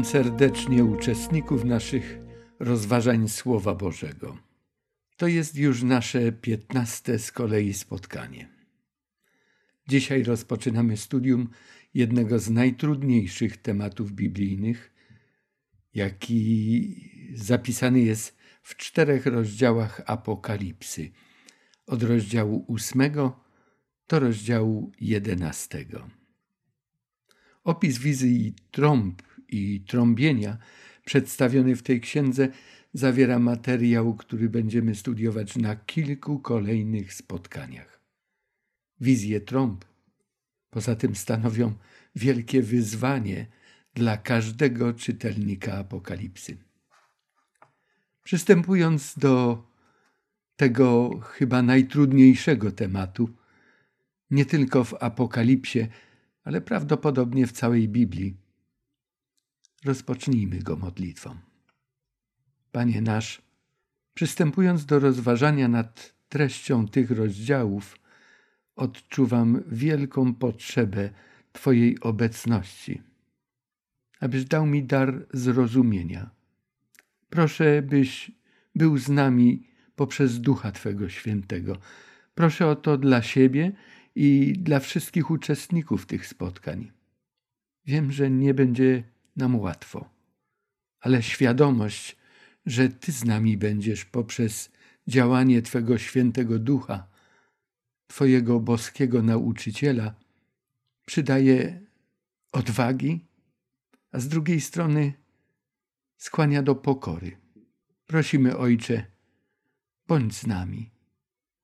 Witam serdecznie uczestników naszych rozważań Słowa Bożego. To jest już nasze piętnaste z kolei spotkanie. Dzisiaj rozpoczynamy studium jednego z najtrudniejszych tematów biblijnych, jaki zapisany jest w czterech rozdziałach Apokalipsy, od rozdziału ósmego do rozdziału jedenastego. Opis wizji trąb i trąbienia przedstawiony w tej księdze zawiera materiał, który będziemy studiować na kilku kolejnych spotkaniach. Wizje trąb poza tym stanowią wielkie wyzwanie dla każdego czytelnika Apokalipsy. Przystępując do tego chyba najtrudniejszego tematu, nie tylko w Apokalipsie, ale prawdopodobnie w całej Biblii. Rozpocznijmy go modlitwą. Panie nasz, przystępując do rozważania nad treścią tych rozdziałów, odczuwam wielką potrzebę Twojej obecności, abyś dał mi dar zrozumienia. Proszę, byś był z nami poprzez Ducha Twego Świętego. Proszę o to dla siebie i dla wszystkich uczestników tych spotkań. Wiem, że nie będzie nam łatwo, ale świadomość, że Ty z nami będziesz poprzez działanie Twego świętego ducha, Twojego boskiego nauczyciela, przydaje odwagi, a z drugiej strony skłania do pokory. Prosimy, Ojcze, bądź z nami.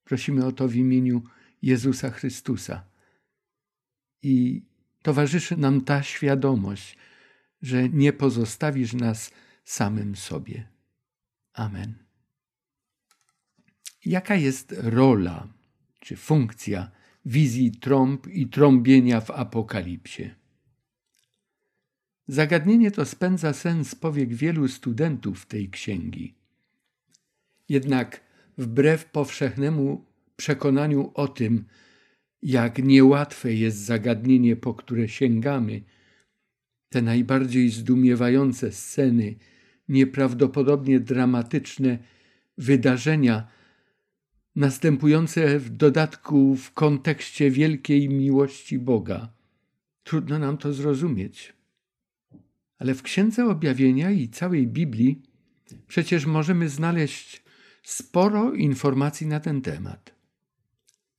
Prosimy o to w imieniu Jezusa Chrystusa. I towarzyszy nam ta świadomość, że nie pozostawisz nas samym sobie. Amen. Jaka jest rola czy funkcja wizji trąb i trąbienia w Apokalipsie? Zagadnienie to spędza sens powiek wielu studentów tej księgi. Jednak wbrew powszechnemu przekonaniu o tym, jak niełatwe jest zagadnienie, po które sięgamy, te najbardziej zdumiewające sceny, nieprawdopodobnie dramatyczne wydarzenia, następujące w dodatku w kontekście wielkiej miłości Boga. Trudno nam to zrozumieć. Ale w Księdze Objawienia i całej Biblii przecież możemy znaleźć sporo informacji na ten temat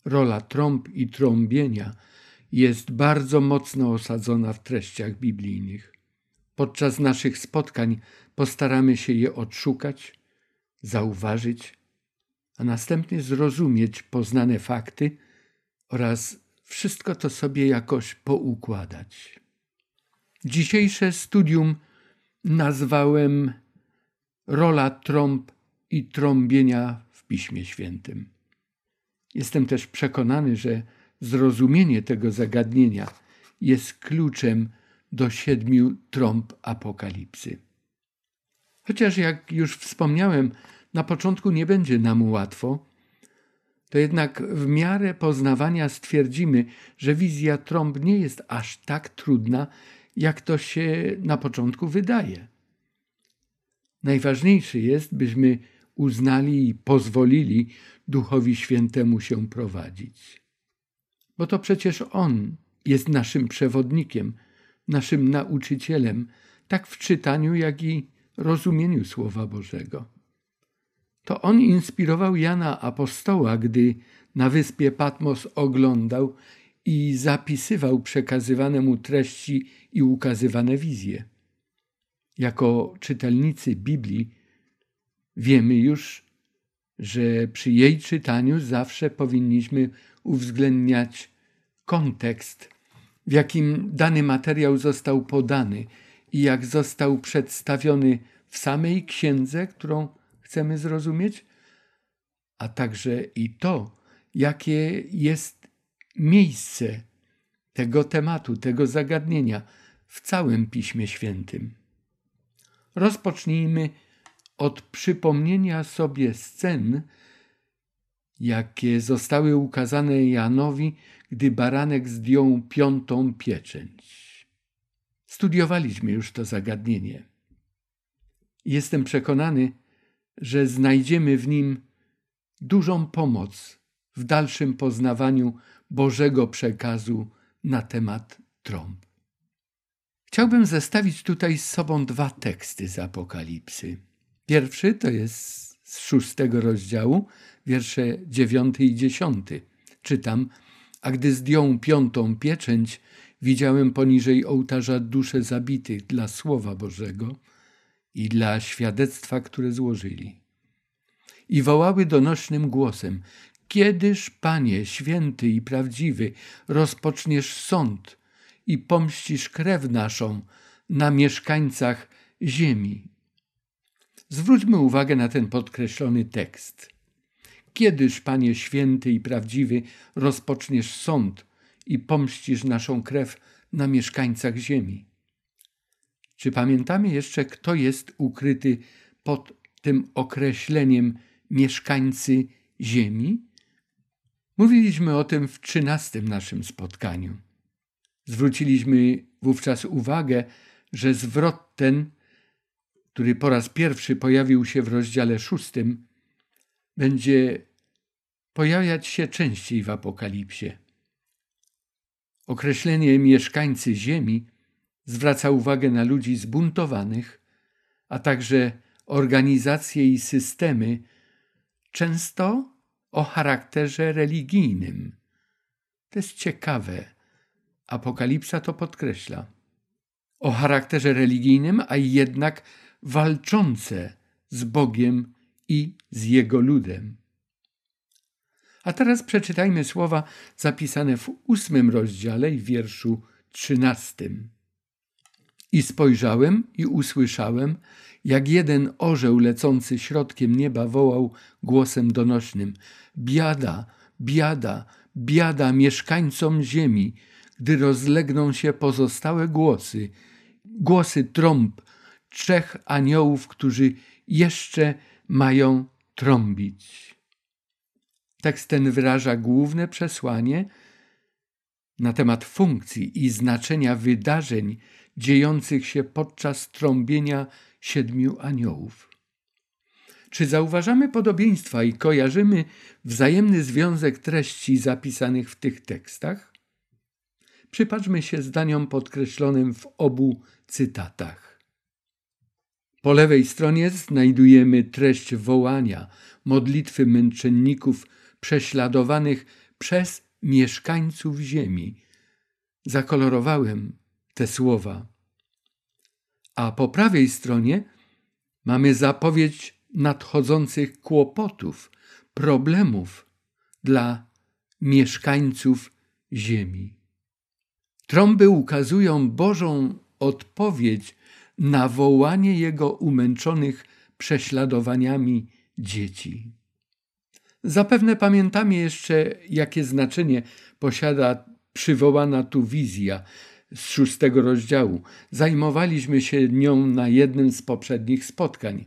rola trąb i trąbienia jest bardzo mocno osadzona w treściach biblijnych. Podczas naszych spotkań postaramy się je odszukać, zauważyć, a następnie zrozumieć poznane fakty oraz wszystko to sobie jakoś poukładać. Dzisiejsze studium nazwałem Rola trąb i trąbienia w Piśmie Świętym. Jestem też przekonany, że zrozumienie tego zagadnienia jest kluczem do siedmiu trąb apokalipsy. Chociaż, jak już wspomniałem, na początku nie będzie nam łatwo, to jednak w miarę poznawania stwierdzimy, że wizja trąb nie jest aż tak trudna, jak to się na początku wydaje. Najważniejsze jest, byśmy uznali i pozwolili Duchowi Świętemu się prowadzić. Bo to przecież On jest naszym przewodnikiem, naszym nauczycielem, tak w czytaniu, jak i rozumieniu Słowa Bożego. To On inspirował Jana Apostoła, gdy na wyspie Patmos oglądał i zapisywał przekazywane mu treści i ukazywane wizje. Jako czytelnicy Biblii wiemy już, że przy jej czytaniu zawsze powinniśmy uwzględniać kontekst, w jakim dany materiał został podany i jak został przedstawiony w samej księdze, którą chcemy zrozumieć, a także i to, jakie jest miejsce tego tematu, tego zagadnienia w całym Piśmie Świętym. Rozpocznijmy od przypomnienia sobie scen, jakie zostały ukazane Janowi, gdy baranek zdjął piątą pieczęć. Studiowaliśmy już to zagadnienie. Jestem przekonany, że znajdziemy w nim dużą pomoc w dalszym poznawaniu Bożego przekazu na temat trąb. Chciałbym zestawić tutaj z sobą dwa teksty z Apokalipsy. Pierwszy to jest z szóstego rozdziału, wiersze dziewiąty i dziesiąty. Czytam, a gdy zdjął piątą pieczęć, widziałem poniżej ołtarza dusze zabitych dla Słowa Bożego i dla świadectwa, które złożyli. I wołały donośnym głosem, Kiedyż, Panie, święty i prawdziwy, rozpoczniesz sąd i pomścisz krew naszą na mieszkańcach ziemi? Zwróćmy uwagę na ten podkreślony tekst. Kiedyż, Panie święty i prawdziwy, rozpoczniesz sąd i pomścisz naszą krew na mieszkańcach ziemi? Czy pamiętamy jeszcze, kto jest ukryty pod tym określeniem mieszkańcy ziemi? Mówiliśmy o tym w trzynastym naszym spotkaniu. Zwróciliśmy wówczas uwagę, że zwrot ten, który po raz pierwszy pojawił się w rozdziale szóstym, będzie pojawiać się częściej w Apokalipsie. Określenie mieszkańcy ziemi zwraca uwagę na ludzi zbuntowanych, a także organizacje i systemy, często o charakterze religijnym. To jest ciekawe. Apokalipsa to podkreśla. O charakterze religijnym, a jednak walczące z Bogiem i z Jego ludem. A teraz przeczytajmy słowa zapisane w ósmym rozdziale i wierszu trzynastym. I spojrzałem i usłyszałem, jak jeden orzeł lecący środkiem nieba wołał głosem donośnym: Biada, biada, biada mieszkańcom ziemi, gdy rozlegną się pozostałe głosy, głosy trąb trzech aniołów, którzy jeszcze mają trąbić. Tekst ten wyraża główne przesłanie na temat funkcji i znaczenia wydarzeń dziejących się podczas trąbienia siedmiu aniołów. Czy zauważamy podobieństwa i kojarzymy wzajemny związek treści zapisanych w tych tekstach? Przypatrzmy się zdaniom podkreślonym w obu cytatach. Po lewej stronie znajdujemy treść wołania, modlitwy męczenników prześladowanych przez mieszkańców ziemi. Zakolorowałem te słowa. A po prawej stronie mamy zapowiedź nadchodzących kłopotów, problemów dla mieszkańców ziemi. Trąby ukazują Bożą odpowiedź na wołanie Jego umęczonych prześladowaniami dzieci. Zapewne pamiętamy jeszcze, jakie znaczenie posiada przywołana tu wizja z szóstego rozdziału. Zajmowaliśmy się nią na jednym z poprzednich spotkań.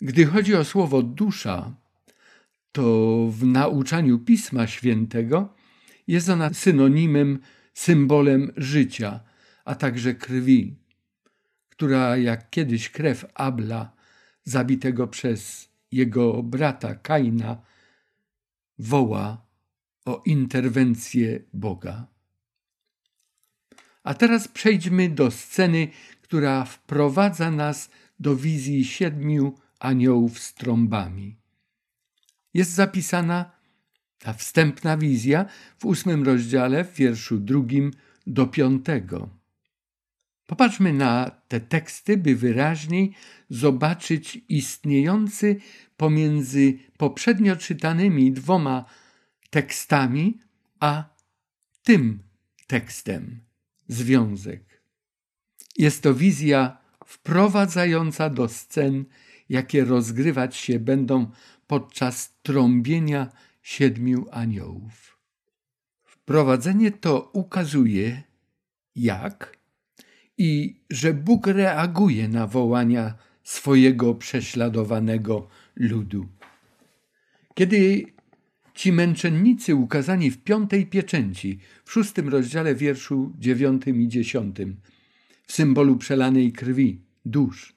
Gdy chodzi o słowo dusza, to w nauczaniu Pisma Świętego jest ona synonimem, symbolem życia, a także krwi, która jak kiedyś krew Abla, zabitego przez jego brata Kaina, woła o interwencję Boga. A teraz przejdźmy do sceny, która wprowadza nas do wizji siedmiu aniołów z trąbami. Jest zapisana ta wstępna wizja w ósmym rozdziale, w wierszu drugim do piątego. Popatrzmy na te teksty, by wyraźniej zobaczyć istniejący pomiędzy poprzednio czytanymi dwoma tekstami a tym tekstem związek. Jest to wizja wprowadzająca do scen, jakie rozgrywać się będą podczas trąbienia siedmiu aniołów. Wprowadzenie to ukazuje, jak i że Bóg reaguje na wołania swojego prześladowanego ludu. Kiedy Ci męczennicy ukazani w piątej pieczęci, w szóstym rozdziale wierszu dziewiątym i dziesiątym, w symbolu przelanej krwi, dusz.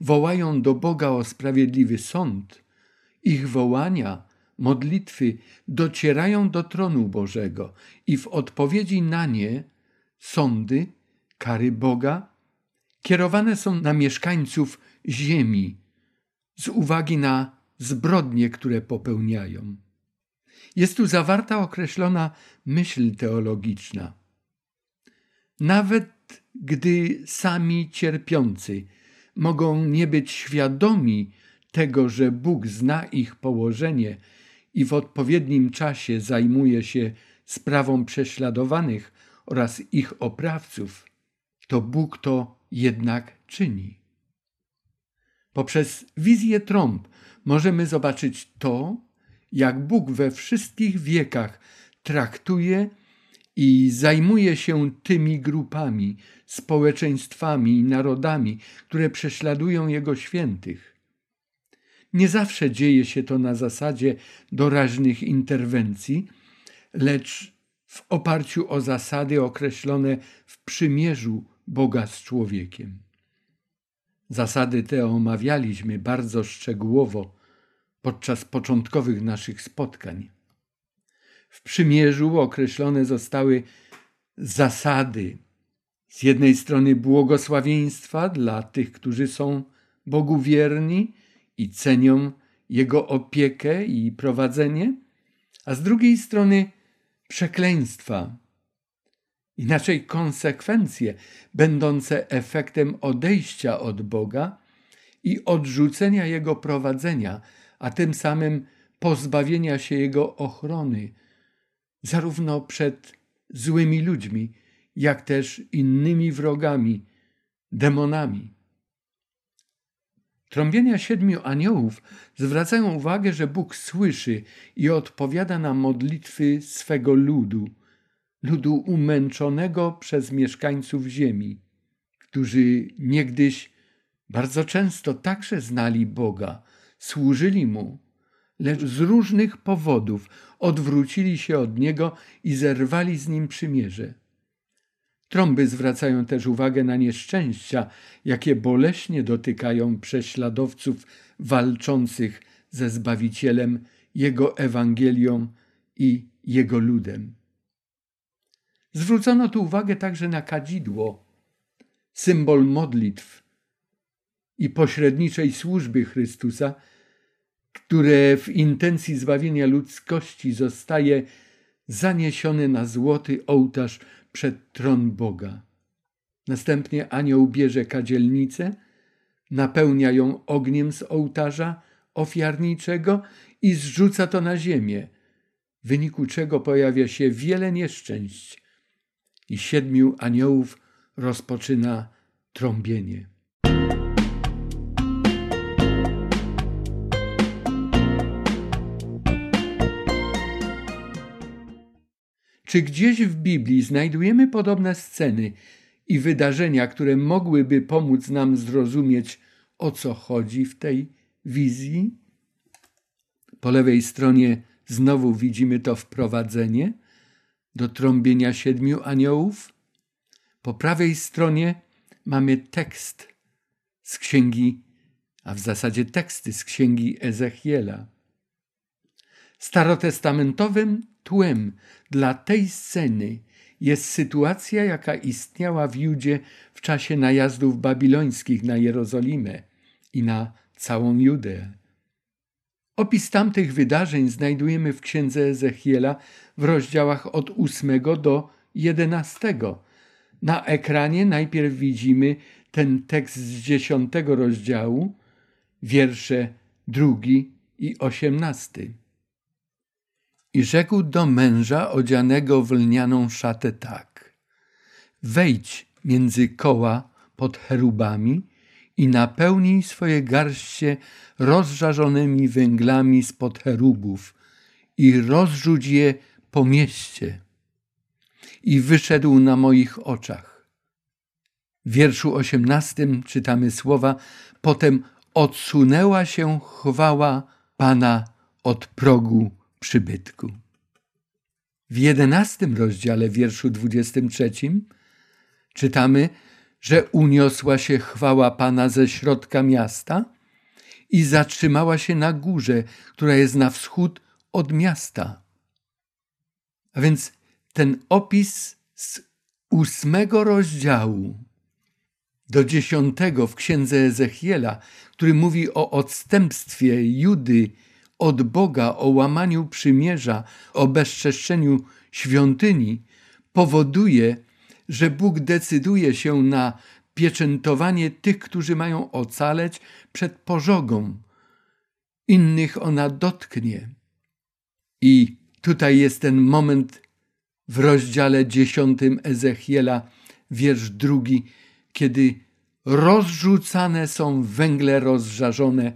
Wołają do Boga o sprawiedliwy sąd. Ich wołania, modlitwy docierają do tronu Bożego i w odpowiedzi na nie sądy, kary Boga kierowane są na mieszkańców ziemi z uwagi na zbrodnie, które popełniają. Jest tu zawarta określona myśl teologiczna. Nawet gdy sami cierpiący mogą nie być świadomi tego, że Bóg zna ich położenie i w odpowiednim czasie zajmuje się sprawą prześladowanych oraz ich oprawców, to Bóg to jednak czyni. Poprzez wizję trąb możemy zobaczyć to, jak Bóg we wszystkich wiekach traktuje i zajmuje się tymi grupami, społeczeństwami i narodami, które prześladują Jego świętych. Nie zawsze dzieje się to na zasadzie doraźnych interwencji, lecz w oparciu o zasady określone w przymierzu Boga z człowiekiem. Zasady te omawialiśmy bardzo szczegółowo podczas początkowych naszych spotkań. W przymierzu określone zostały zasady z jednej strony błogosławieństwa dla tych, którzy są Bogu wierni i cenią Jego opiekę i prowadzenie, a z drugiej strony przekleństwa, inaczej konsekwencje będące efektem odejścia od Boga i odrzucenia Jego prowadzenia, a tym samym pozbawienia się Jego ochrony, zarówno przed złymi ludźmi, jak też innymi wrogami, demonami. Trąbienia siedmiu aniołów zwracają uwagę, że Bóg słyszy i odpowiada na modlitwy swego ludu, ludu umęczonego przez mieszkańców ziemi, którzy niegdyś bardzo często także znali Boga, służyli Mu, lecz z różnych powodów odwrócili się od Niego i zerwali z Nim przymierze. Trąby zwracają też uwagę na nieszczęścia, jakie boleśnie dotykają prześladowców walczących ze Zbawicielem, Jego Ewangelią i Jego ludem. Zwrócono tu uwagę także na kadzidło, symbol modlitw i pośredniczej służby Chrystusa, które w intencji zbawienia ludzkości zostaje zaniesione na złoty ołtarz przed tron Boga. Następnie anioł bierze kadzielnicę, napełnia ją ogniem z ołtarza ofiarniczego i zrzuca to na ziemię, w wyniku czego pojawia się wiele nieszczęść i siedmiu aniołów rozpoczyna trąbienie. Czy gdzieś w Biblii znajdujemy podobne sceny i wydarzenia, które mogłyby pomóc nam zrozumieć, o co chodzi w tej wizji? Po lewej stronie znowu widzimy to wprowadzenie do trąbienia siedmiu aniołów. Po prawej stronie mamy tekst z księgi, a w zasadzie teksty z księgi Ezechiela. Starotestamentowym tłem dla tej sceny jest sytuacja, jaka istniała w Judzie w czasie najazdów babilońskich na Jerozolimę i na całą Judeę. Opis tamtych wydarzeń znajdujemy w księdze Ezechiela w rozdziałach od 8 do 11. Na ekranie najpierw widzimy ten tekst z 10 rozdziału, wiersze drugi i osiemnasty. I rzekł do męża odzianego w lnianą szatę tak. Wejdź między koła pod cherubami i napełnij swoje garście rozżarzonymi węglami spod cherubów i rozrzuć je po mieście. I wyszedł na moich oczach. W wierszu osiemnastym czytamy słowa, potem odsunęła się chwała Pana od progu przybytku. W jedenastym rozdziale, wierszu dwudziestym trzecim, czytamy, że uniosła się chwała Pana ze środka miasta i zatrzymała się na górze, która jest na wschód od miasta. A więc ten opis z ósmego rozdziału do dziesiątego w księdze Ezechiela, który mówi o odstępstwie Judy od Boga, o łamaniu przymierza, o bezczeszczeniu świątyni, powoduje, że Bóg decyduje się na pieczętowanie tych, którzy mają ocaleć przed pożogą. Innych ona dotknie. I tutaj jest ten moment w rozdziale dziesiątym Ezechiela, wiersz drugi, kiedy rozrzucane są węgle rozżarzone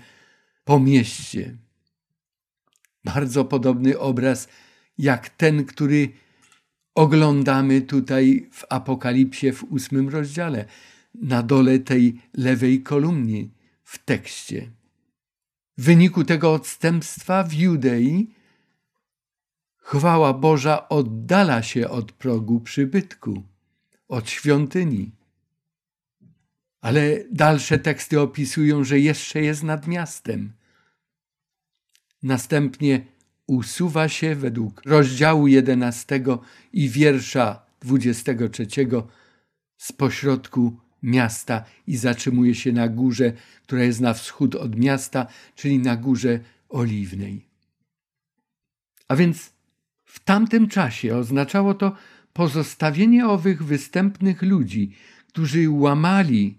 po mieście. Bardzo podobny obraz jak ten, który oglądamy tutaj w Apokalipsie w ósmym rozdziale, na dole tej lewej kolumny w tekście. W wyniku tego odstępstwa w Judei chwała Boża oddala się od progu przybytku, od świątyni. Ale dalsze teksty opisują, że jeszcze jest nad miastem. Następnie usuwa się według rozdziału 11 i wiersza 23 z pośrodku miasta i zatrzymuje się na górze, która jest na wschód od miasta, czyli na górze oliwnej. A więc w tamtym czasie oznaczało to pozostawienie owych występnych ludzi, którzy łamali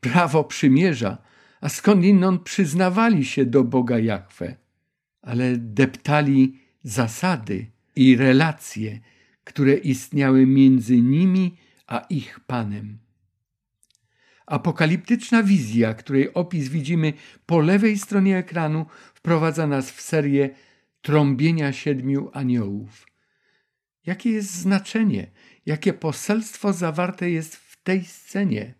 prawo przymierza, a skądinąd przyznawali się do Boga Jahwe, ale deptali zasady i relacje, które istniały między nimi a ich Panem. Apokaliptyczna wizja, której opis widzimy po lewej stronie ekranu, wprowadza nas w serię trąbienia siedmiu aniołów. Jakie jest znaczenie, jakie poselstwo zawarte jest w tej scenie?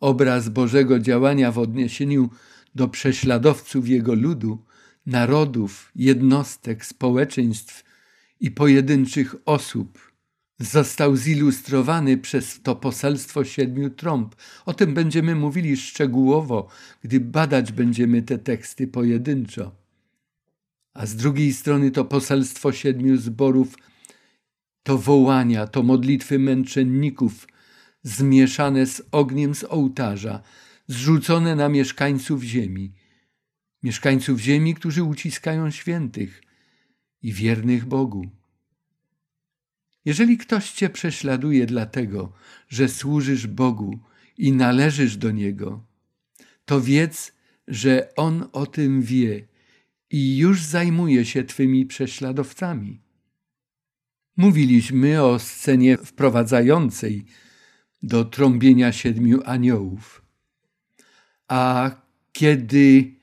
Obraz Bożego działania w odniesieniu do prześladowców Jego ludu, narodów, jednostek, społeczeństw i pojedynczych osób został zilustrowany przez to poselstwo siedmiu trąb. O tym będziemy mówili szczegółowo, gdy badać będziemy te teksty pojedynczo. A z drugiej strony to poselstwo siedmiu zborów, to wołania, to modlitwy męczenników, zmieszane z ogniem z ołtarza, zrzucone na mieszkańców ziemi, mieszkańców ziemi, którzy uciskają świętych i wiernych Bogu. Jeżeli ktoś cię prześladuje dlatego, że służysz Bogu i należysz do Niego, to wiedz, że On o tym wie i już zajmuje się twymi prześladowcami. Mówiliśmy o scenie wprowadzającej do trąbienia siedmiu aniołów. A kiedy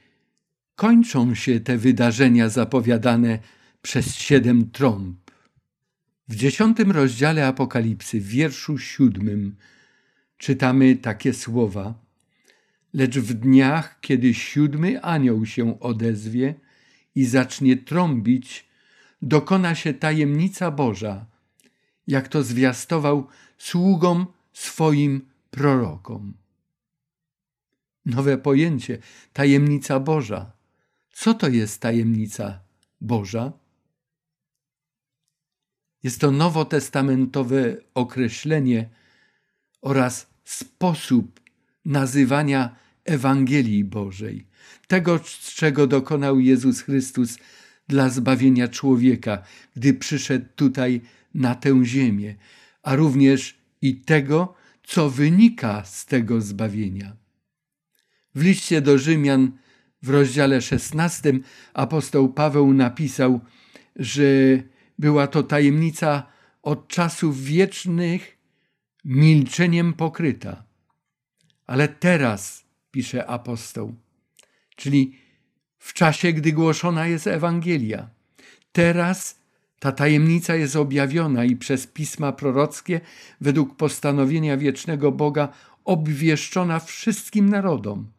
kończą się te wydarzenia zapowiadane przez siedem trąb, w dziesiątym rozdziale Apokalipsy, w wierszu siódmym, czytamy takie słowa: Lecz w dniach, kiedy siódmy anioł się odezwie i zacznie trąbić, dokona się tajemnica Boża, jak to zwiastował sługom swoim prorokom. Nowe pojęcie tajemnica Boża. Co to jest tajemnica Boża? Jest to nowotestamentowe określenie oraz sposób nazywania Ewangelii Bożej, tego, czego dokonał Jezus Chrystus dla zbawienia człowieka, gdy przyszedł tutaj na tę ziemię, a również i tego, co wynika z tego zbawienia. W liście do Rzymian w rozdziale 16 apostoł Paweł napisał, że była to tajemnica od czasów wiecznych milczeniem pokryta. Ale teraz, pisze apostoł, czyli w czasie, gdy głoszona jest Ewangelia, teraz ta tajemnica jest objawiona i przez pisma prorockie, według postanowienia wiecznego Boga, obwieszczona wszystkim narodom,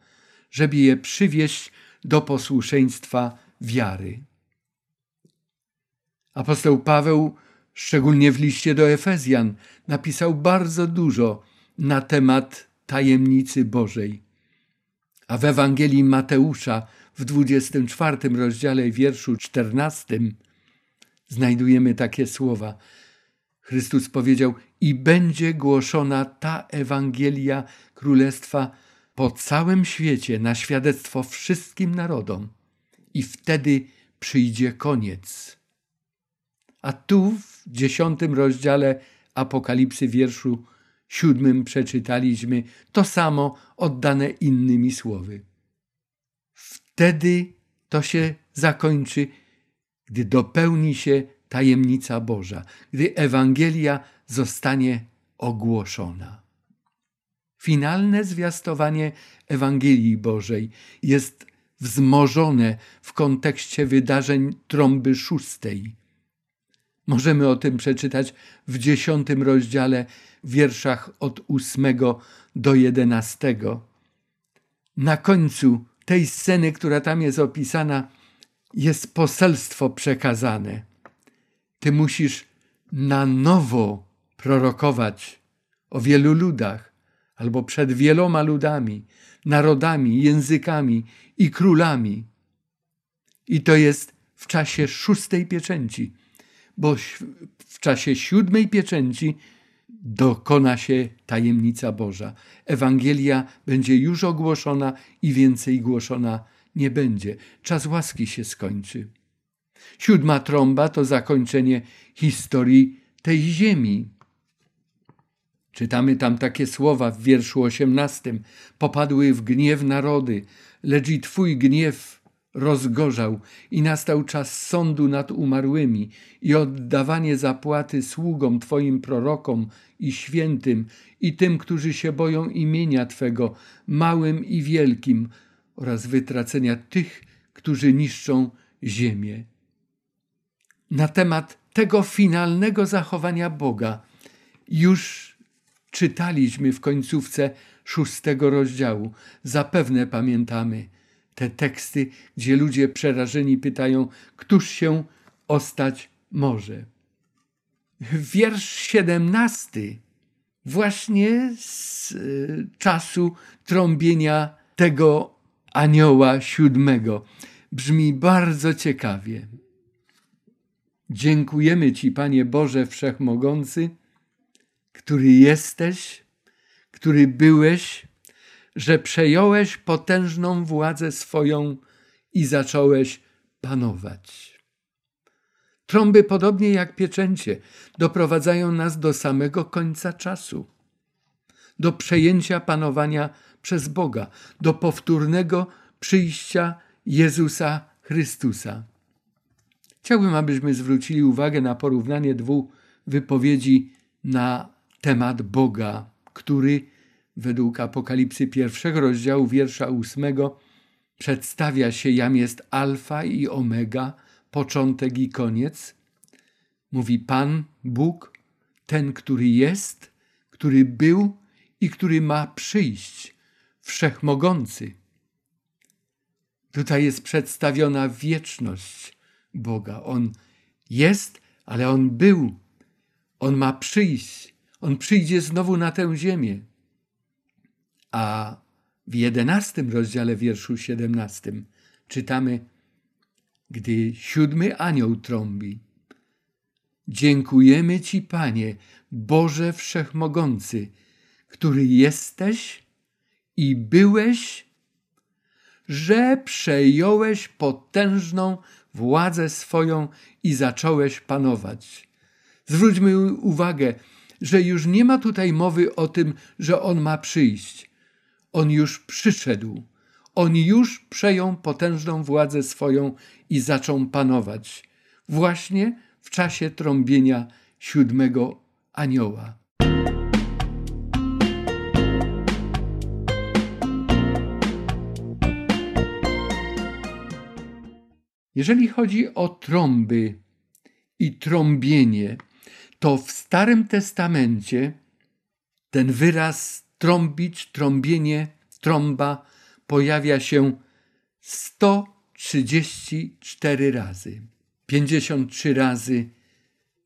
żeby je przywieść do posłuszeństwa wiary. Apostoł Paweł szczególnie w liście do Efezjan, napisał bardzo dużo na temat tajemnicy Bożej. A w Ewangelii Mateusza w 24 rozdziale wierszu 14 znajdujemy takie słowa. Chrystus powiedział: I będzie głoszona ta Ewangelia Królestwa po całym świecie na świadectwo wszystkim narodom, i wtedy przyjdzie koniec. A tu w dziesiątym rozdziale Apokalipsy, wierszu siódmym, przeczytaliśmy to samo oddane innymi słowy. Wtedy to się zakończy, gdy dopełni się tajemnica Boża, gdy Ewangelia zostanie ogłoszona. Finalne zwiastowanie Ewangelii Bożej jest wzmożone w kontekście wydarzeń trąby szóstej. Możemy o tym przeczytać w dziesiątym rozdziale, wierszach od ósmego do jedenastego. Na końcu tej sceny, która tam jest opisana, jest poselstwo przekazane. Ty musisz na nowo prorokować o wielu ludach, albo przed wieloma ludami, narodami, językami i królami. I to jest w czasie szóstej pieczęci, bo w czasie siódmej pieczęci dokona się tajemnica Boża. Ewangelia będzie już ogłoszona i więcej głoszona nie będzie. Czas łaski się skończy. Siódma trąba to zakończenie historii tej ziemi. Czytamy tam takie słowa w wierszu osiemnastym. Popadły w gniew narody, lecz i Twój gniew rozgorzał i nastał czas sądu nad umarłymi i oddawanie zapłaty sługom Twoim prorokom i świętym i tym, którzy się boją imienia Twego, małym i wielkim, oraz wytracenia tych, którzy niszczą ziemię. Na temat tego finalnego zachowania Boga już czytaliśmy w końcówce szóstego rozdziału. Zapewne pamiętamy te teksty, gdzie ludzie przerażeni pytają, któż się ostać może. Wiersz siedemnasty, właśnie z y, czasu trąbienia tego anioła siódmego, brzmi bardzo ciekawie. Dziękujemy Ci, Panie Boże Wszechmogący, który jesteś, który byłeś, że przejąłeś potężną władzę swoją i zacząłeś panować. Trąby, podobnie jak pieczęcie, doprowadzają nas do samego końca czasu, do przejęcia panowania przez Boga, do powtórnego przyjścia Jezusa Chrystusa. Chciałbym, abyśmy zwrócili uwagę na porównanie dwóch wypowiedzi na temat Boga, który według Apokalipsy pierwszego rozdziału wiersza ósmego przedstawia się jam jest alfa i omega, początek i koniec. Mówi Pan, Bóg, ten, który jest, który był i który ma przyjść, wszechmogący. Tutaj jest przedstawiona wieczność Boga. On jest, ale On był. On ma przyjść. On przyjdzie znowu na tę ziemię. A w jedenastym rozdziale wierszu siedemnastym czytamy, gdy siódmy anioł trąbi. Dziękujemy Ci, Panie, Boże Wszechmogący, który jesteś i byłeś, że przejąłeś potężną władzę swoją i zacząłeś panować. Zwróćmy uwagę, że już nie ma tutaj mowy o tym, że on ma przyjść. On już przyszedł. On już przejął potężną władzę swoją i zaczął panować. Właśnie w czasie trąbienia siódmego anioła. Jeżeli chodzi o trąby i trąbienie, to w Starym Testamencie ten wyraz trąbić, trąbienie, trąba pojawia się 134 razy. 53 razy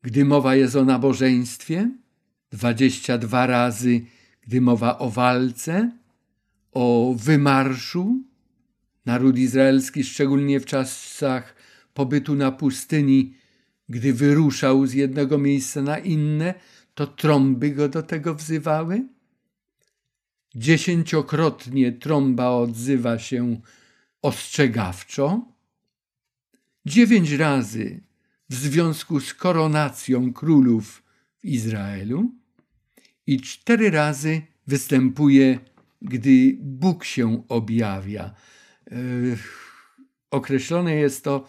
gdy mowa jest o nabożeństwie, 22 razy, gdy mowa o walce, o wymarszu. Naród izraelski, szczególnie w czasach pobytu na pustyni, gdy wyruszał z jednego miejsca na inne, to trąby go do tego wzywały. Dziesięciokrotnie trąba odzywa się ostrzegawczo. Dziewięć razy w związku z koronacją królów w Izraelu i cztery razy występuje, gdy Bóg się objawia. Określone jest to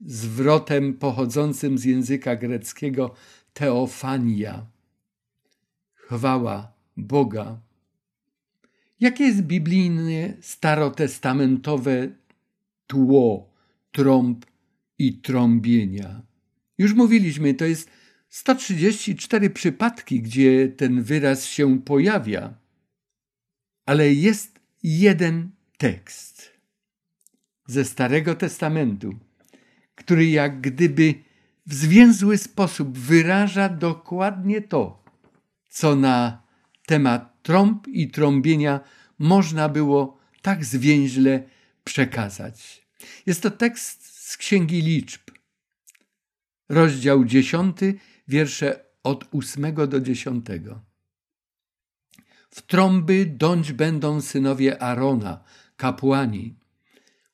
zwrotem pochodzącym z języka greckiego teofania. Chwała Boga. Jakie jest biblijne, starotestamentowe tło trąb i trąbienia? Już mówiliśmy, to jest 134 przypadki, gdzie ten wyraz się pojawia, ale jest jeden tekst ze Starego Testamentu, który jak gdyby w zwięzły sposób wyraża dokładnie to, co na temat trąb i trąbienia można było tak zwięźle przekazać. Jest to tekst z Księgi Liczb, rozdział 10, wiersze od 8 do 10. W trąby dąć będą synowie Arona, kapłani.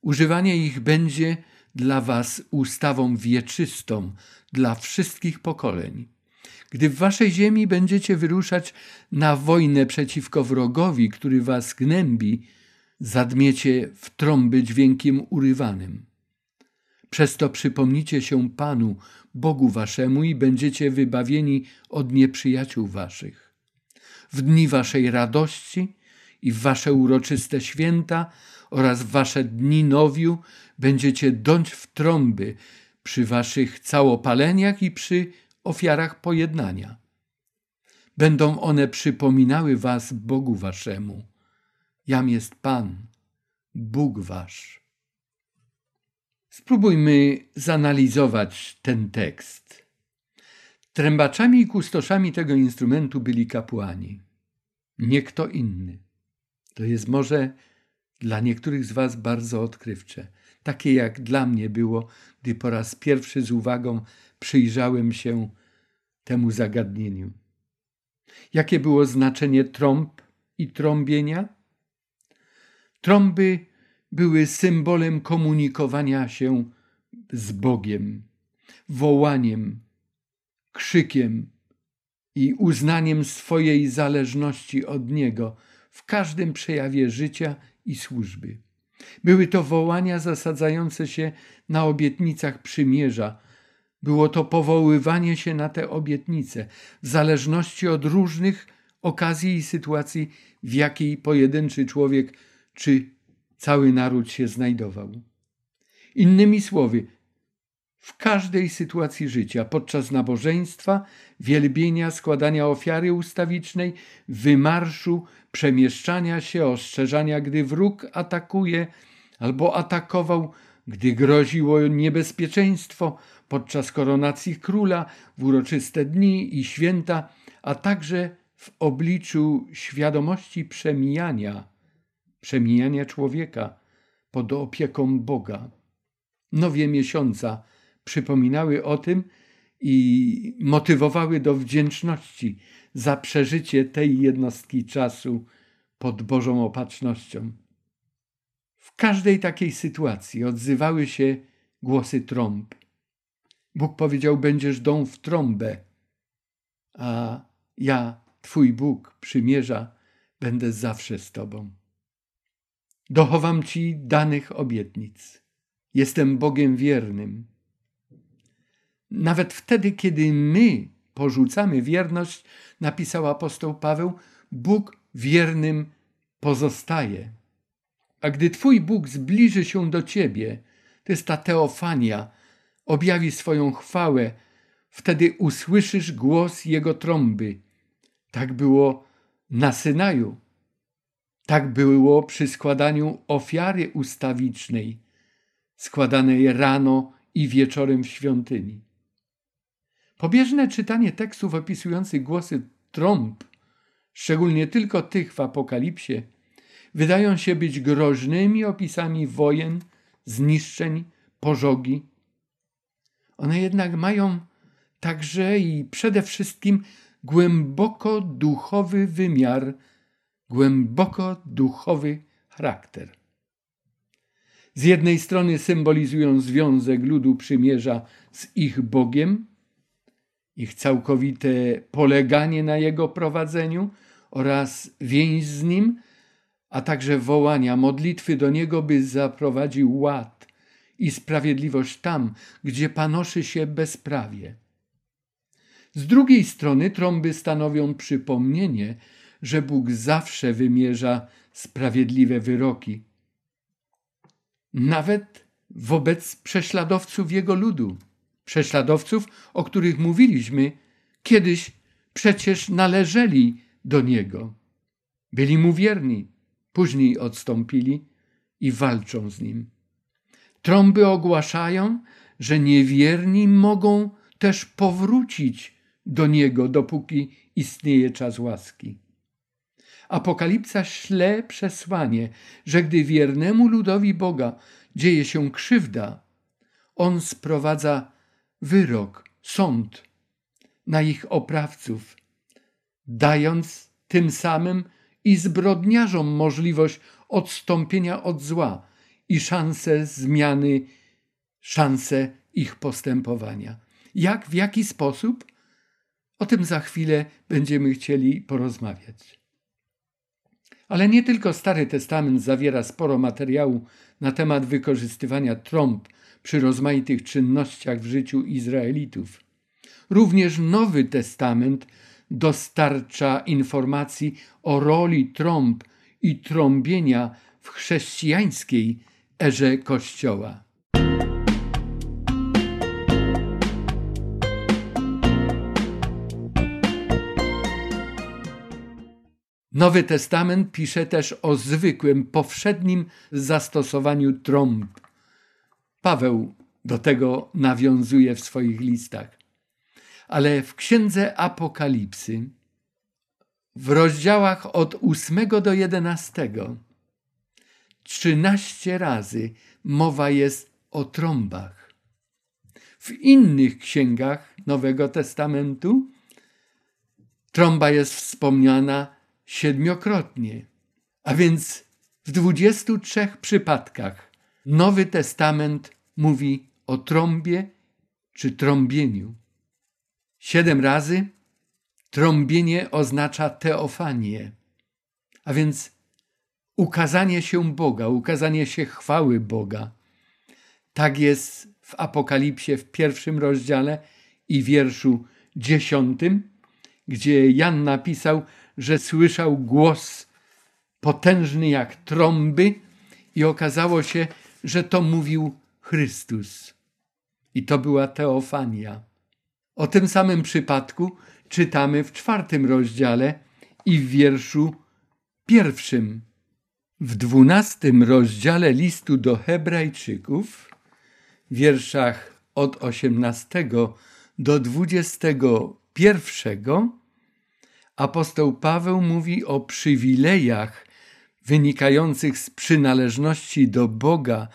Używanie ich będzie dla was ustawą wieczystą, dla wszystkich pokoleń. Gdy w waszej ziemi będziecie wyruszać na wojnę przeciwko wrogowi, który was gnębi, zadmiecie w trąby dźwiękiem urywanym. Przez to przypomnicie się Panu, Bogu waszemu i będziecie wybawieni od nieprzyjaciół waszych. W dni waszej radości i w wasze uroczyste święta oraz w wasze dni nowiu będziecie dąć w trąby przy waszych całopaleniach i przy ofiarach pojednania. Będą one przypominały was Bogu waszemu. Jam jest Pan, Bóg wasz. Spróbujmy zanalizować ten tekst. Trębaczami i kustoszami tego instrumentu byli kapłani, nie kto inny. To jest może dla niektórych z Was bardzo odkrywcze, takie jak dla mnie było, gdy po raz pierwszy z uwagą przyjrzałem się temu zagadnieniu. Jakie było znaczenie trąb i trąbienia? Trąby były symbolem komunikowania się z Bogiem, wołaniem, krzykiem i uznaniem swojej zależności od Niego w każdym przejawie życia i służby. Były to wołania zasadzające się na obietnicach przymierza. Było to powoływanie się na te obietnice, w zależności od różnych okazji i sytuacji, w jakiej pojedynczy człowiek czy cały naród się znajdował. Innymi słowy, w każdej sytuacji życia, podczas nabożeństwa, wielbienia, składania ofiary ustawicznej, wymarszu, przemieszczania się, ostrzeżania, gdy wróg atakuje albo atakował, gdy groziło niebezpieczeństwo, podczas koronacji króla, w uroczyste dni i święta, a także w obliczu świadomości przemijania przemijania człowieka pod opieką Boga. Nowie miesiąca przypominały o tym i motywowały do wdzięczności za przeżycie tej jednostki czasu pod Bożą opatrznością. W każdej takiej sytuacji odzywały się głosy trąb. Bóg powiedział: Będziesz dął w trąbę, a ja, Twój Bóg, przymierza, będę zawsze z Tobą. Dochowam Ci danych obietnic. Jestem Bogiem wiernym. Nawet wtedy, kiedy my porzucamy wierność, napisał apostoł Paweł, Bóg wiernym pozostaje. A gdy Twój Bóg zbliży się do Ciebie, to jest ta teofania, objawi swoją chwałę, wtedy usłyszysz głos Jego trąby. Tak było na Synaju. Tak było przy składaniu ofiary ustawicznej, składanej rano i wieczorem w świątyni. Pobieżne czytanie tekstów opisujących głosy trąb, szczególnie tylko tych w Apokalipsie, wydają się być groźnymi opisami wojen, zniszczeń, pożogi. One jednak mają także i przede wszystkim głęboko duchowy wymiar, głęboko duchowy charakter. Z jednej strony symbolizują związek ludu przymierza z ich Bogiem, ich całkowite poleganie na Jego prowadzeniu oraz więź z Nim, a także wołania, modlitwy do Niego, by zaprowadził ład i sprawiedliwość tam, gdzie panoszy się bezprawie. Z drugiej strony trąby stanowią przypomnienie, że Bóg zawsze wymierza sprawiedliwe wyroki, nawet wobec prześladowców Jego ludu, prześladowców, o których mówiliśmy, kiedyś przecież należeli do Niego. Byli Mu wierni, później odstąpili i walczą z Nim. Trąby ogłaszają, że niewierni mogą też powrócić do Niego, dopóki istnieje czas łaski. Apokalipsa śle przesłanie, że gdy wiernemu ludowi Boga dzieje się krzywda, On sprowadza wyrok, sąd na ich oprawców, dając tym samym i zbrodniarzom możliwość odstąpienia od zła i szansę zmiany, szansę ich postępowania. Jak, w jaki sposób? O tym za chwilę będziemy chcieli porozmawiać. Ale nie tylko Stary Testament zawiera sporo materiału na temat wykorzystywania trąb przy rozmaitych czynnościach w życiu Izraelitów. Również Nowy Testament dostarcza informacji o roli trąb i trąbienia w chrześcijańskiej erze Kościoła. Nowy Testament pisze też o zwykłym, powszednim zastosowaniu trąb. Paweł do tego nawiązuje w swoich listach. Ale w księdze Apokalipsy, w rozdziałach od 8 do 11, 13 razy mowa jest o trąbach. W innych księgach Nowego Testamentu trąba jest wspomniana siedmiokrotnie, a więc w 23 przypadkach Nowy Testament mówi o trąbie czy trąbieniu. Siedem razy trąbienie oznacza teofanię, a więc ukazanie się Boga, ukazanie się chwały Boga. Tak jest w Apokalipsie w pierwszym rozdziale i wierszu dziesiątym, gdzie Jan napisał, że słyszał głos potężny jak trąby i okazało się, że to mówił Chrystus. I to była teofania. O tym samym przypadku czytamy w czwartym rozdziale i w wierszu pierwszym. W dwunastym rozdziale listu do Hebrajczyków, wierszach od osiemnastego do dwudziestego pierwszego, apostoł Paweł mówi o przywilejach wynikających z przynależności do Boga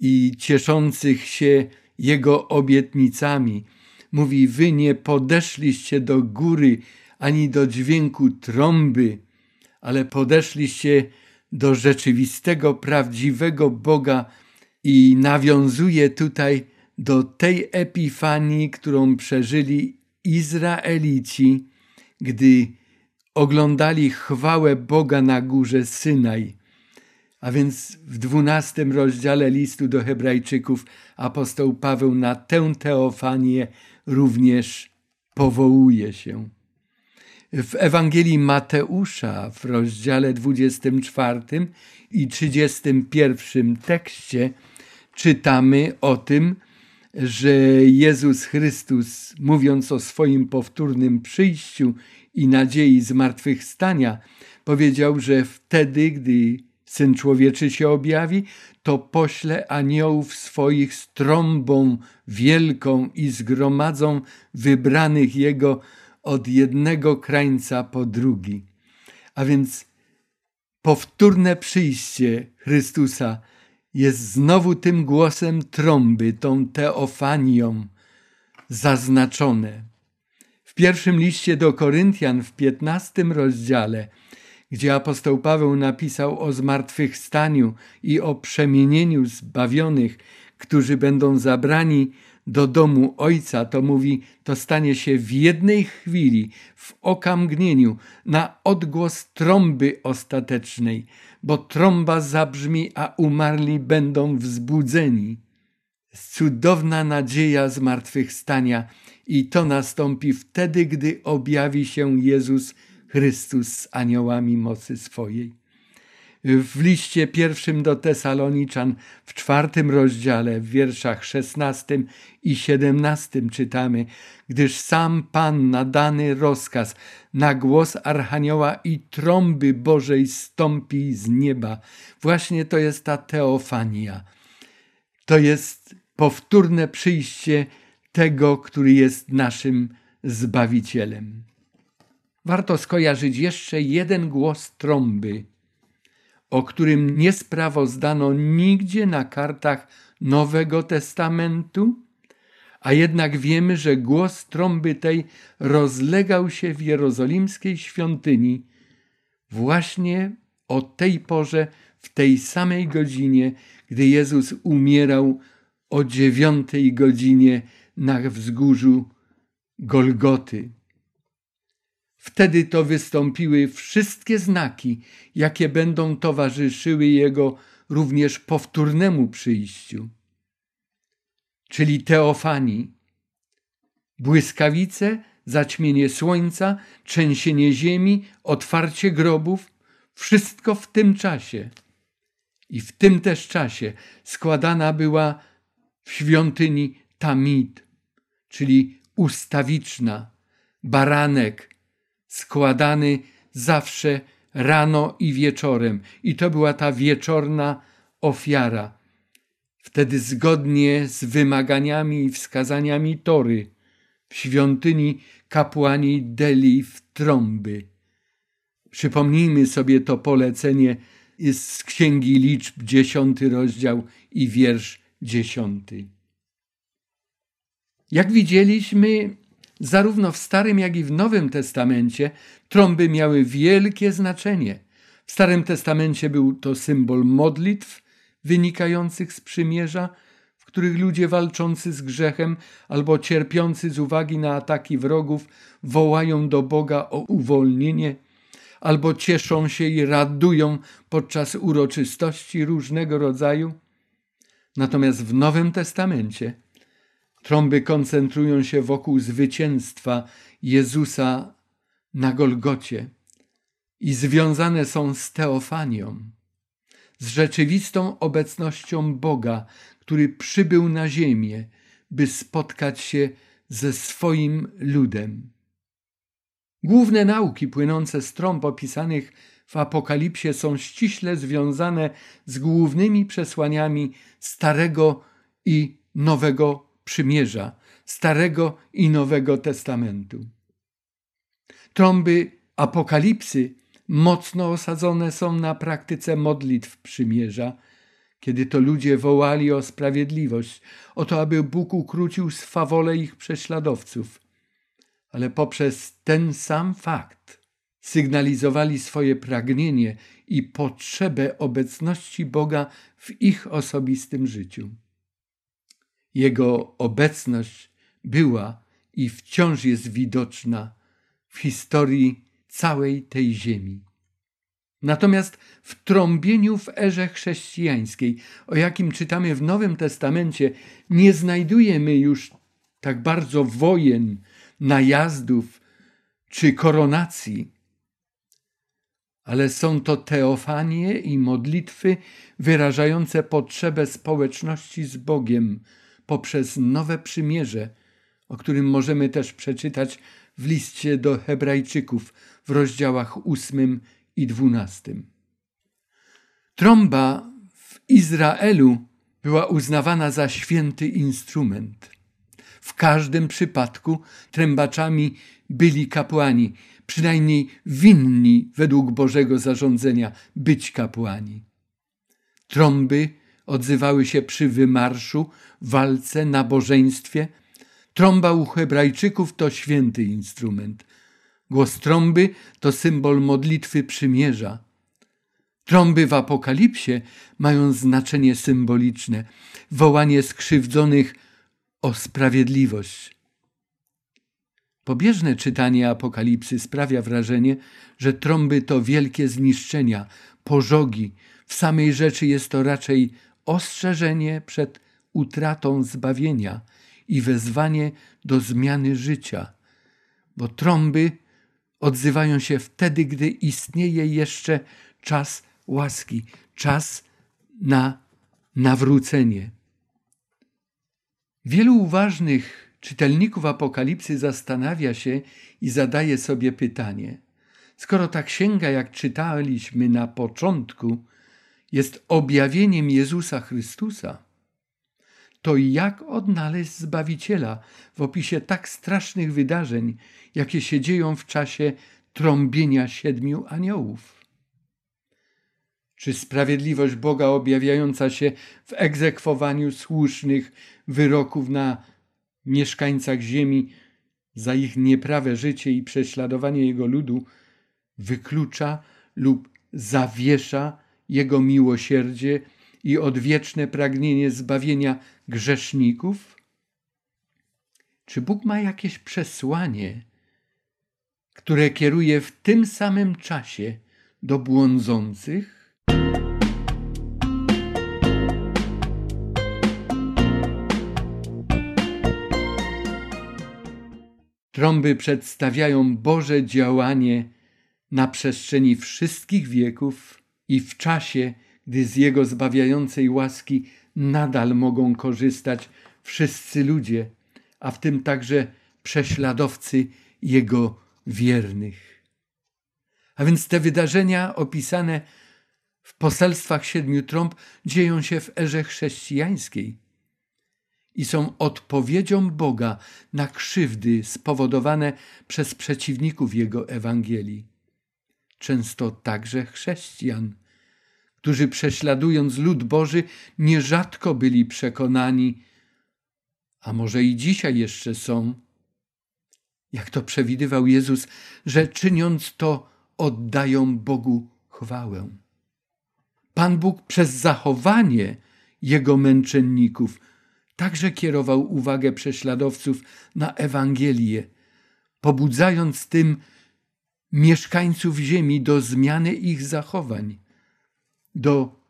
i cieszących się Jego obietnicami. Mówi: Wy nie podeszliście do góry ani do dźwięku trąby, ale podeszliście rzeczywistego, prawdziwego Boga i nawiązuje tutaj do tej epifanii, którą przeżyli Izraelici gdy oglądali chwałę Boga na górze Synaj. A więc w dwunastym rozdziale listu do Hebrajczyków apostoł Paweł na tę teofanię również powołuje się. W Ewangelii Mateusza w rozdziale 24 i 31 tekście czytamy o tym, że Jezus Chrystus, mówiąc o swoim powtórnym przyjściu i nadziei zmartwychwstania, powiedział, że wtedy, gdy Syn Człowieczy się objawi, to pośle aniołów swoich z trąbą wielką i zgromadzą wybranych Jego od jednego krańca po drugi. A więc powtórne przyjście Chrystusa jest znowu tym głosem trąby, tą teofanią zaznaczone. W pierwszym liście do Koryntian w piętnastym rozdziale, gdzie apostoł Paweł napisał o zmartwychwstaniu i o przemienieniu zbawionych, którzy będą zabrani do domu Ojca, to mówi, to stanie się w jednej chwili, w okamgnieniu, na odgłos trąby ostatecznej, bo trąba zabrzmi, a umarli będą wzbudzeni. Cudowna nadzieja zmartwychwstania i to nastąpi wtedy, gdy objawi się Jezus Chrystus z aniołami mocy swojej w liście pierwszym do Tesaloniczan w czwartym rozdziale, w wierszach szesnastym i siedemnastym czytamy, gdyż sam Pan nadany rozkaz na głos Archanioła i trąby Bożej stąpi z nieba. Właśnie to jest ta teofania. To jest powtórne przyjście tego, który jest naszym Zbawicielem. Warto skojarzyć jeszcze jeden głos trąby – o którym nie sprawozdano nigdzie na kartach Nowego Testamentu, a jednak wiemy, że głos trąby tej rozlegał się w jerozolimskiej świątyni właśnie o tej porze, w tej samej godzinie, gdy Jezus umierał o dziewiątej godzinie na wzgórzu Golgoty. Wtedy to wystąpiły wszystkie znaki, jakie będą towarzyszyły Jego również powtórnemu przyjściu, czyli teofanii, błyskawice, zaćmienie słońca, trzęsienie ziemi, otwarcie grobów, wszystko w tym czasie. I w tym też czasie składana była w świątyni tamid, czyli ustawiczna, baranek, składany zawsze rano i wieczorem. I to była ta wieczorna ofiara. Wtedy zgodnie z wymaganiami i wskazaniami Tory w świątyni kapłani deli w trąby. Przypomnijmy sobie to polecenie z Księgi Liczb, dziesiąty rozdział i wiersz dziesiąty. Jak widzieliśmy, Zarówno w Starym, jak i w Nowym Testamencie trąby miały wielkie znaczenie. W Starym Testamencie był to symbol modlitw wynikających z przymierza, w których ludzie walczący z grzechem albo cierpiący z uwagi na ataki wrogów wołają do Boga o uwolnienie, albo cieszą się i radują podczas uroczystości różnego rodzaju. Natomiast w Nowym Testamencie Trąby koncentrują się wokół zwycięstwa Jezusa na Golgocie i związane są z teofanią, z rzeczywistą obecnością Boga, który przybył na ziemię, by spotkać się ze swoim ludem. Główne nauki płynące z trąb opisanych w Apokalipsie są ściśle związane z głównymi przesłaniami Starego i Nowego Przymierza, Starego i Nowego Testamentu. Trąby Apokalipsy mocno osadzone są na praktyce modlitw przymierza, kiedy to ludzie wołali o sprawiedliwość, o to, aby Bóg ukrócił swawole ich prześladowców. Ale poprzez ten sam fakt sygnalizowali swoje pragnienie i potrzebę obecności Boga w ich osobistym życiu. Jego obecność była i wciąż jest widoczna w historii całej tej ziemi. Natomiast w trąbieniu w erze chrześcijańskiej, o jakim czytamy w Nowym Testamencie, nie znajdujemy już tak bardzo wojen, najazdów czy koronacji, ale są to teofanie i modlitwy wyrażające potrzebę społeczności z Bogiem, poprzez nowe przymierze, o którym możemy też przeczytać w liście do Hebrajczyków w rozdziałach ósmym i dwunastym. Trąba w Izraelu była uznawana za święty instrument. W każdym przypadku trębaczami byli kapłani, przynajmniej winni według Bożego zarządzenia być kapłani. Trąby odzywały się przy wymarszu, walce, nabożeństwie. Trąba u Hebrajczyków to święty instrument. Głos trąby to symbol modlitwy przymierza. Trąby w Apokalipsie mają znaczenie symboliczne, wołanie skrzywdzonych o sprawiedliwość. Pobieżne czytanie Apokalipsy sprawia wrażenie, że trąby to wielkie zniszczenia, pożogi. W samej rzeczy jest to raczej ostrzeżenie przed utratą zbawienia i wezwanie do zmiany życia, bo trąby odzywają się wtedy, gdy istnieje jeszcze czas łaski, czas na nawrócenie. Wielu uważnych czytelników Apokalipsy zastanawia się i zadaje sobie pytanie: skoro ta księga, jak czytaliśmy na początku, jest objawieniem Jezusa Chrystusa, to jak odnaleźć Zbawiciela w opisie tak strasznych wydarzeń, jakie się dzieją w czasie trąbienia siedmiu aniołów? Czy sprawiedliwość Boga objawiająca się w egzekwowaniu słusznych wyroków na mieszkańcach ziemi za ich nieprawe życie i prześladowanie Jego ludu wyklucza lub zawiesza Jego miłosierdzie i odwieczne pragnienie zbawienia grzeszników? Czy Bóg ma jakieś przesłanie, które kieruje w tym samym czasie do błądzących? Trąby przedstawiają Boże działanie na przestrzeni wszystkich wieków i w czasie, gdy z Jego zbawiającej łaski nadal mogą korzystać wszyscy ludzie, a w tym także prześladowcy Jego wiernych. A więc te wydarzenia opisane w poselstwach siedmiu trąb dzieją się w erze chrześcijańskiej i są odpowiedzią Boga na krzywdy spowodowane przez przeciwników Jego Ewangelii. Często także chrześcijan, którzy prześladując lud Boży nierzadko byli przekonani, a może i dzisiaj jeszcze są, jak to przewidywał Jezus, że czyniąc to oddają Bogu chwałę. Pan Bóg przez zachowanie Jego męczenników także kierował uwagę prześladowców na Ewangelię, pobudzając tym mieszkańców ziemi do zmiany ich zachowań, do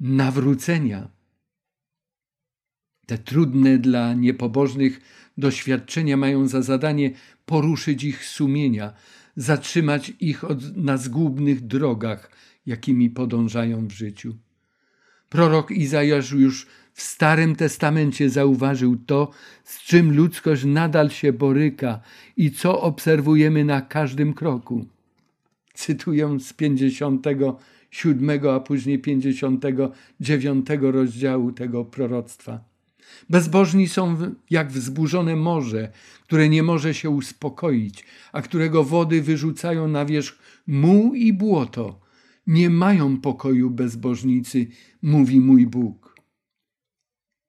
nawrócenia. Te trudne dla niepobożnych doświadczenia mają za zadanie poruszyć ich sumienia, zatrzymać ich od, na zgubnych drogach, jakimi podążają w życiu. Prorok Izajasz już w Starym Testamencie zauważył to, z czym ludzkość nadal się boryka i co obserwujemy na każdym kroku. Cytuję z 57, a później 59 rozdziału tego proroctwa. Bezbożni są jak wzburzone morze, które nie może się uspokoić, a którego wody wyrzucają na wierzch muł i błoto. Nie mają pokoju bezbożnicy, mówi mój Bóg.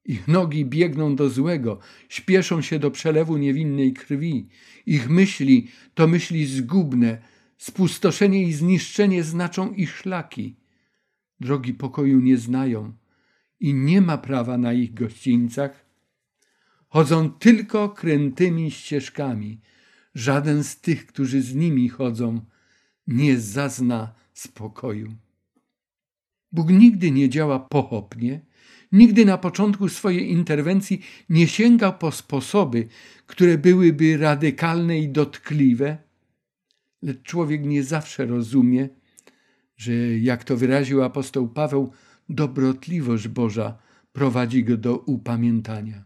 Ich nogi biegną do złego, śpieszą się do przelewu niewinnej krwi. Ich myśli to myśli zgubne, spustoszenie i zniszczenie znaczą ich szlaki. Drogi pokoju nie znają i nie ma prawa na ich gościńcach. Chodzą tylko krętymi ścieżkami. Żaden z tych, którzy z nimi chodzą, nie zazna spokoju. Bóg nigdy nie działa pochopnie, nigdy na początku swojej interwencji nie sięgał po sposoby, które byłyby radykalne i dotkliwe, lecz człowiek nie zawsze rozumie, że, jak to wyraził apostoł Paweł, dobrotliwość Boża prowadzi go do upamiętania.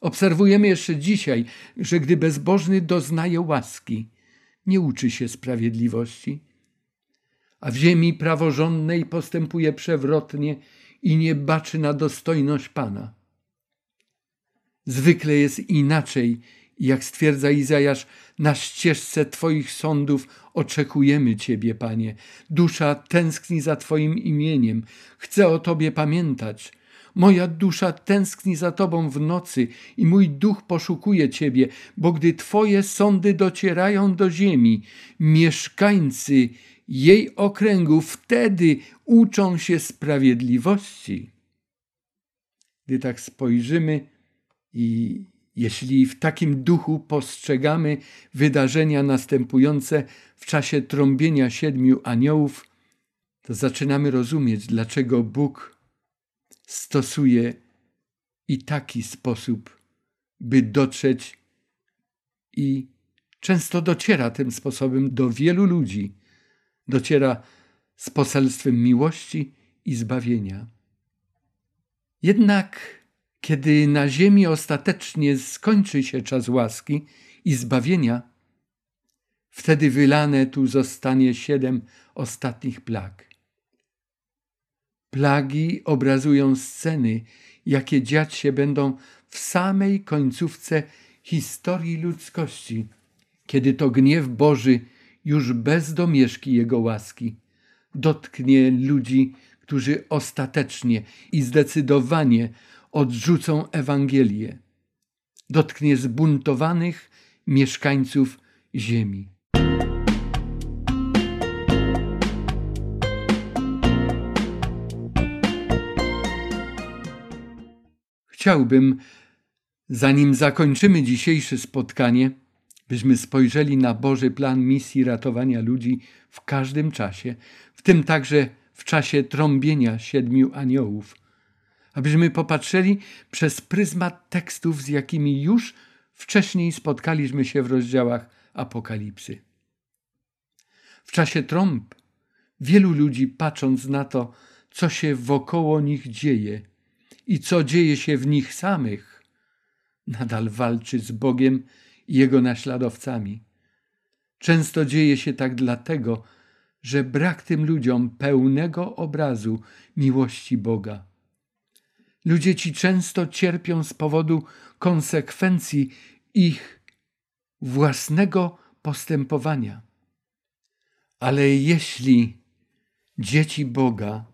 Obserwujemy jeszcze dzisiaj, że gdy bezbożny doznaje łaski, nie uczy się sprawiedliwości, a w ziemi praworządnej postępuje przewrotnie i nie baczy na dostojność Pana. Zwykle jest inaczej, jak stwierdza Izajasz, na ścieżce Twoich sądów oczekujemy Ciebie, Panie. Dusza tęskni za Twoim imieniem, chce o Tobie pamiętać. Moja dusza tęskni za Tobą w nocy i mój duch poszukuje Ciebie, bo gdy Twoje sądy docierają do ziemi, mieszkańcy jej okręgu wtedy uczą się sprawiedliwości. Gdy tak spojrzymy i jeśli w takim duchu postrzegamy wydarzenia następujące w czasie trąbienia siedmiu aniołów, to zaczynamy rozumieć, dlaczego Bóg stosuje i taki sposób, by dotrzeć i często dociera tym sposobem do wielu ludzi. Dociera z poselstwem miłości i zbawienia. Jednak kiedy na ziemi ostatecznie skończy się czas łaski i zbawienia, wtedy wylane tu zostanie siedem ostatnich plag. Plagi obrazują sceny, jakie dziać się będą w samej końcówce historii ludzkości, kiedy to gniew Boży już bez domieszki Jego łaski dotknie ludzi, którzy ostatecznie i zdecydowanie odrzucą Ewangelię. Dotknie zbuntowanych mieszkańców ziemi. Chciałbym, zanim zakończymy dzisiejsze spotkanie, byśmy spojrzeli na Boży plan misji ratowania ludzi w każdym czasie, w tym także w czasie trąbienia siedmiu aniołów – abyśmy popatrzyli przez pryzmat tekstów, z jakimi już wcześniej spotkaliśmy się w rozdziałach Apokalipsy. W czasie trąb wielu ludzi, patrząc na to, co się wokoło nich dzieje i co dzieje się w nich samych, nadal walczy z Bogiem Jego naśladowcami. Często dzieje się tak dlatego, że brak tym ludziom pełnego obrazu miłości Boga. Ludzie ci często cierpią z powodu konsekwencji ich własnego postępowania. Ale jeśli dzieci Boga,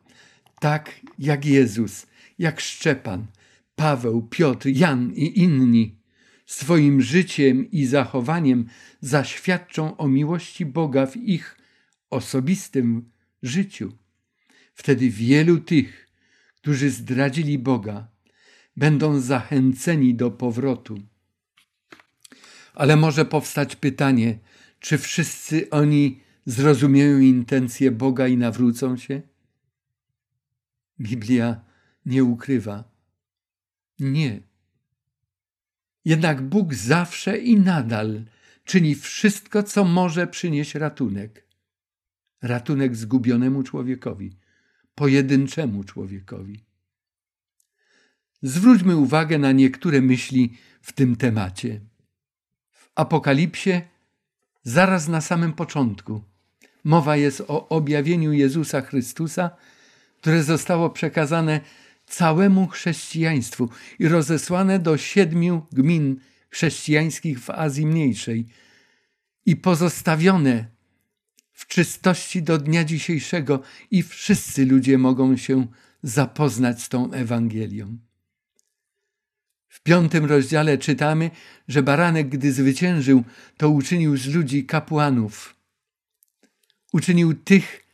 tak jak Jezus, jak Szczepan, Paweł, Piotr, Jan i inni, swoim życiem i zachowaniem zaświadczą o miłości Boga w ich osobistym życiu, wtedy wielu tych, którzy zdradzili Boga, będą zachęceni do powrotu. Ale może powstać pytanie, czy wszyscy oni zrozumieją intencje Boga i nawrócą się? Biblia nie ukrywa. Nie. Jednak Bóg zawsze i nadal czyni wszystko, co może przynieść ratunek. Ratunek zgubionemu człowiekowi pojedynczemu człowiekowi. Zwróćmy uwagę na niektóre myśli w tym temacie. W Apokalipsie, zaraz na samym początku, mowa jest o objawieniu Jezusa Chrystusa, które zostało przekazane całemu chrześcijaństwu i rozesłane do siedmiu gmin chrześcijańskich w Azji Mniejszej i pozostawione w czystości do dnia dzisiejszego i wszyscy ludzie mogą się zapoznać z tą Ewangelią. W piątym rozdziale czytamy, że baranek, gdy zwyciężył, to uczynił z ludzi kapłanów. Uczynił tych,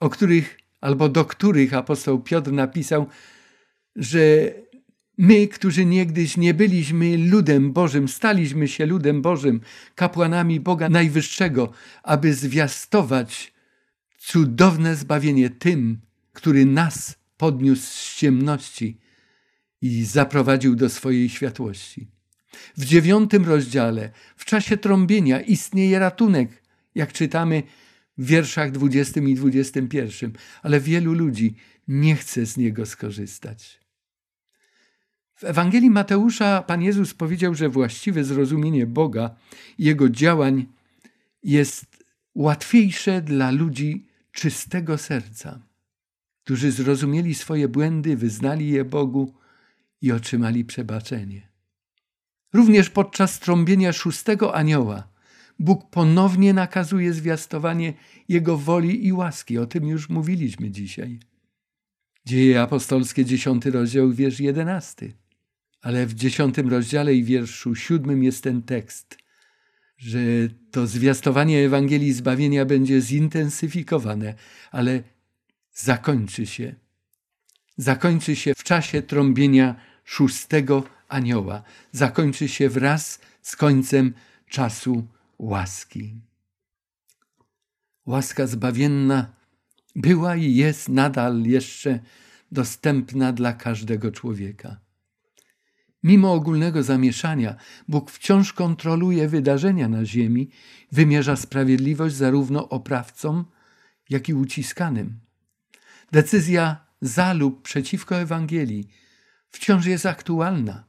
o których albo do których apostoł Piotr napisał, że My, którzy niegdyś nie byliśmy ludem Bożym, staliśmy się ludem Bożym, kapłanami Boga Najwyższego, aby zwiastować cudowne zbawienie tym, który nas podniósł z ciemności i zaprowadził do swojej światłości. W dziewiątym rozdziale, w czasie trąbienia, istnieje ratunek, jak czytamy w wierszach dwudziestym i dwudziestym pierwszym, ale wielu ludzi nie chce z niego skorzystać. W Ewangelii Mateusza Pan Jezus powiedział, że właściwe zrozumienie Boga i Jego działań jest łatwiejsze dla ludzi czystego serca, którzy zrozumieli swoje błędy, wyznali je Bogu i otrzymali przebaczenie. Również podczas trąbienia szóstego anioła Bóg ponownie nakazuje zwiastowanie Jego woli i łaski. O tym już mówiliśmy dzisiaj. Dzieje apostolskie, dziesiąty rozdział, wiersz jedenasty. Ale w dziesiątym rozdziale i wierszu siódmym jest ten tekst, że to zwiastowanie Ewangelii zbawienia będzie zintensyfikowane, ale zakończy się. Zakończy się w czasie trąbienia szóstego anioła. Zakończy się wraz z końcem czasu łaski. Łaska zbawienna była i jest nadal jeszcze dostępna dla każdego człowieka. Mimo ogólnego zamieszania, Bóg wciąż kontroluje wydarzenia na ziemi, wymierza sprawiedliwość zarówno oprawcom, jak i uciskanym. Decyzja za lub przeciwko Ewangelii wciąż jest aktualna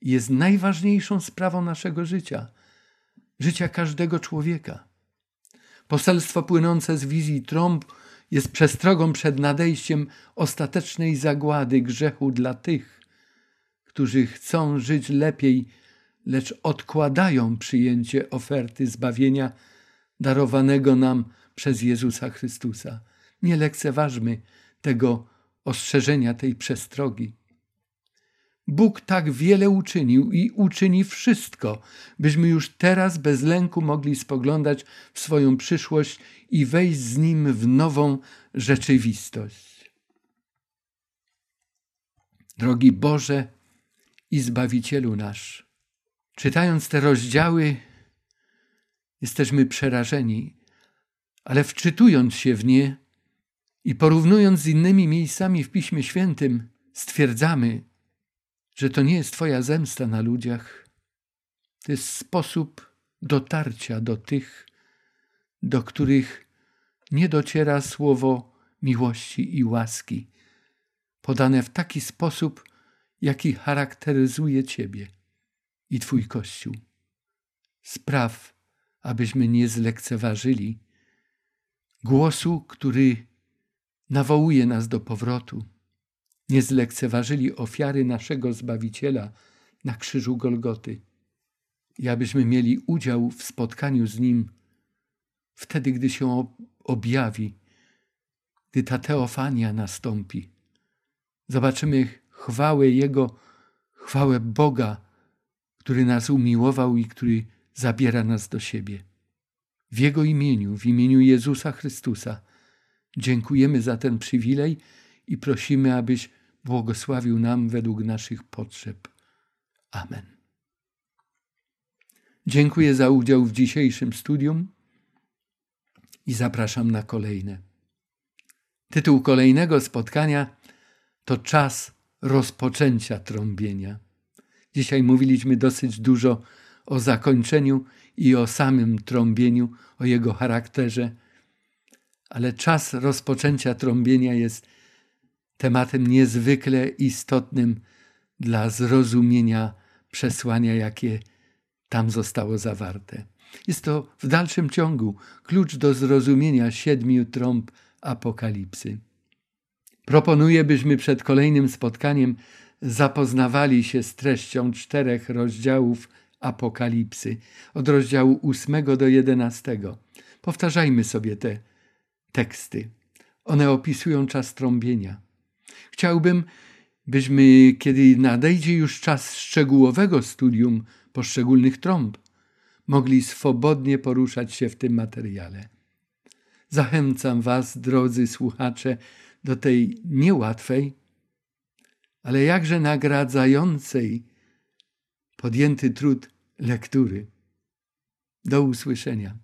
i jest najważniejszą sprawą naszego życia, życia każdego człowieka. Poselstwo płynące z wizji trąb jest przestrogą przed nadejściem ostatecznej zagłady grzechu dla tych, którzy chcą żyć lepiej, lecz odkładają przyjęcie oferty zbawienia darowanego nam przez Jezusa Chrystusa. Nie lekceważmy tego ostrzeżenia, tej przestrogi. Bóg tak wiele uczynił i uczyni wszystko, byśmy już teraz bez lęku mogli spoglądać w swoją przyszłość i wejść z Nim w nową rzeczywistość. Drogi Boże i Zbawicielu nasz, czytając te rozdziały, jesteśmy przerażeni, ale wczytując się w nie i porównując z innymi miejscami w Piśmie Świętym, stwierdzamy, że to nie jest Twoja zemsta na ludziach. To jest sposób dotarcia do tych, do których nie dociera słowo miłości i łaski, podane w taki sposób, jaki charakteryzuje Ciebie i Twój Kościół. Spraw, abyśmy nie zlekceważyli głosu, który nawołuje nas do powrotu nie zlekceważyli ofiary naszego Zbawiciela na krzyżu Golgoty i abyśmy mieli udział w spotkaniu z Nim wtedy, gdy się objawi, gdy ta teofania nastąpi. Zobaczymy chwałę Jego, chwałę Boga, który nas umiłował i który zabiera nas do siebie. W Jego imieniu, w imieniu Jezusa Chrystusa, dziękujemy za ten przywilej i prosimy, abyś błogosławił nam według naszych potrzeb. Amen. Dziękuję za udział w dzisiejszym studium i zapraszam na kolejne. Tytuł kolejnego spotkania to Czas rozpoczęcia trąbienia. Dzisiaj mówiliśmy dosyć dużo o zakończeniu i o samym trąbieniu, o jego charakterze, ale czas rozpoczęcia trąbienia jest tematem niezwykle istotnym dla zrozumienia przesłania, jakie tam zostało zawarte. Jest to w dalszym ciągu klucz do zrozumienia siedmiu trąb apokalipsy. Proponuję, byśmy przed kolejnym spotkaniem zapoznawali się z treścią czterech rozdziałów Apokalipsy, od rozdziału ósmego do jedenastego. Powtarzajmy sobie te teksty. One opisują czas trąbienia. Chciałbym, byśmy, kiedy nadejdzie już czas szczegółowego studium poszczególnych trąb, mogli swobodnie poruszać się w tym materiale. Zachęcam Was, drodzy słuchacze, do tej niełatwej, ale jakże nagradzającej podjęty trud lektury. Do usłyszenia.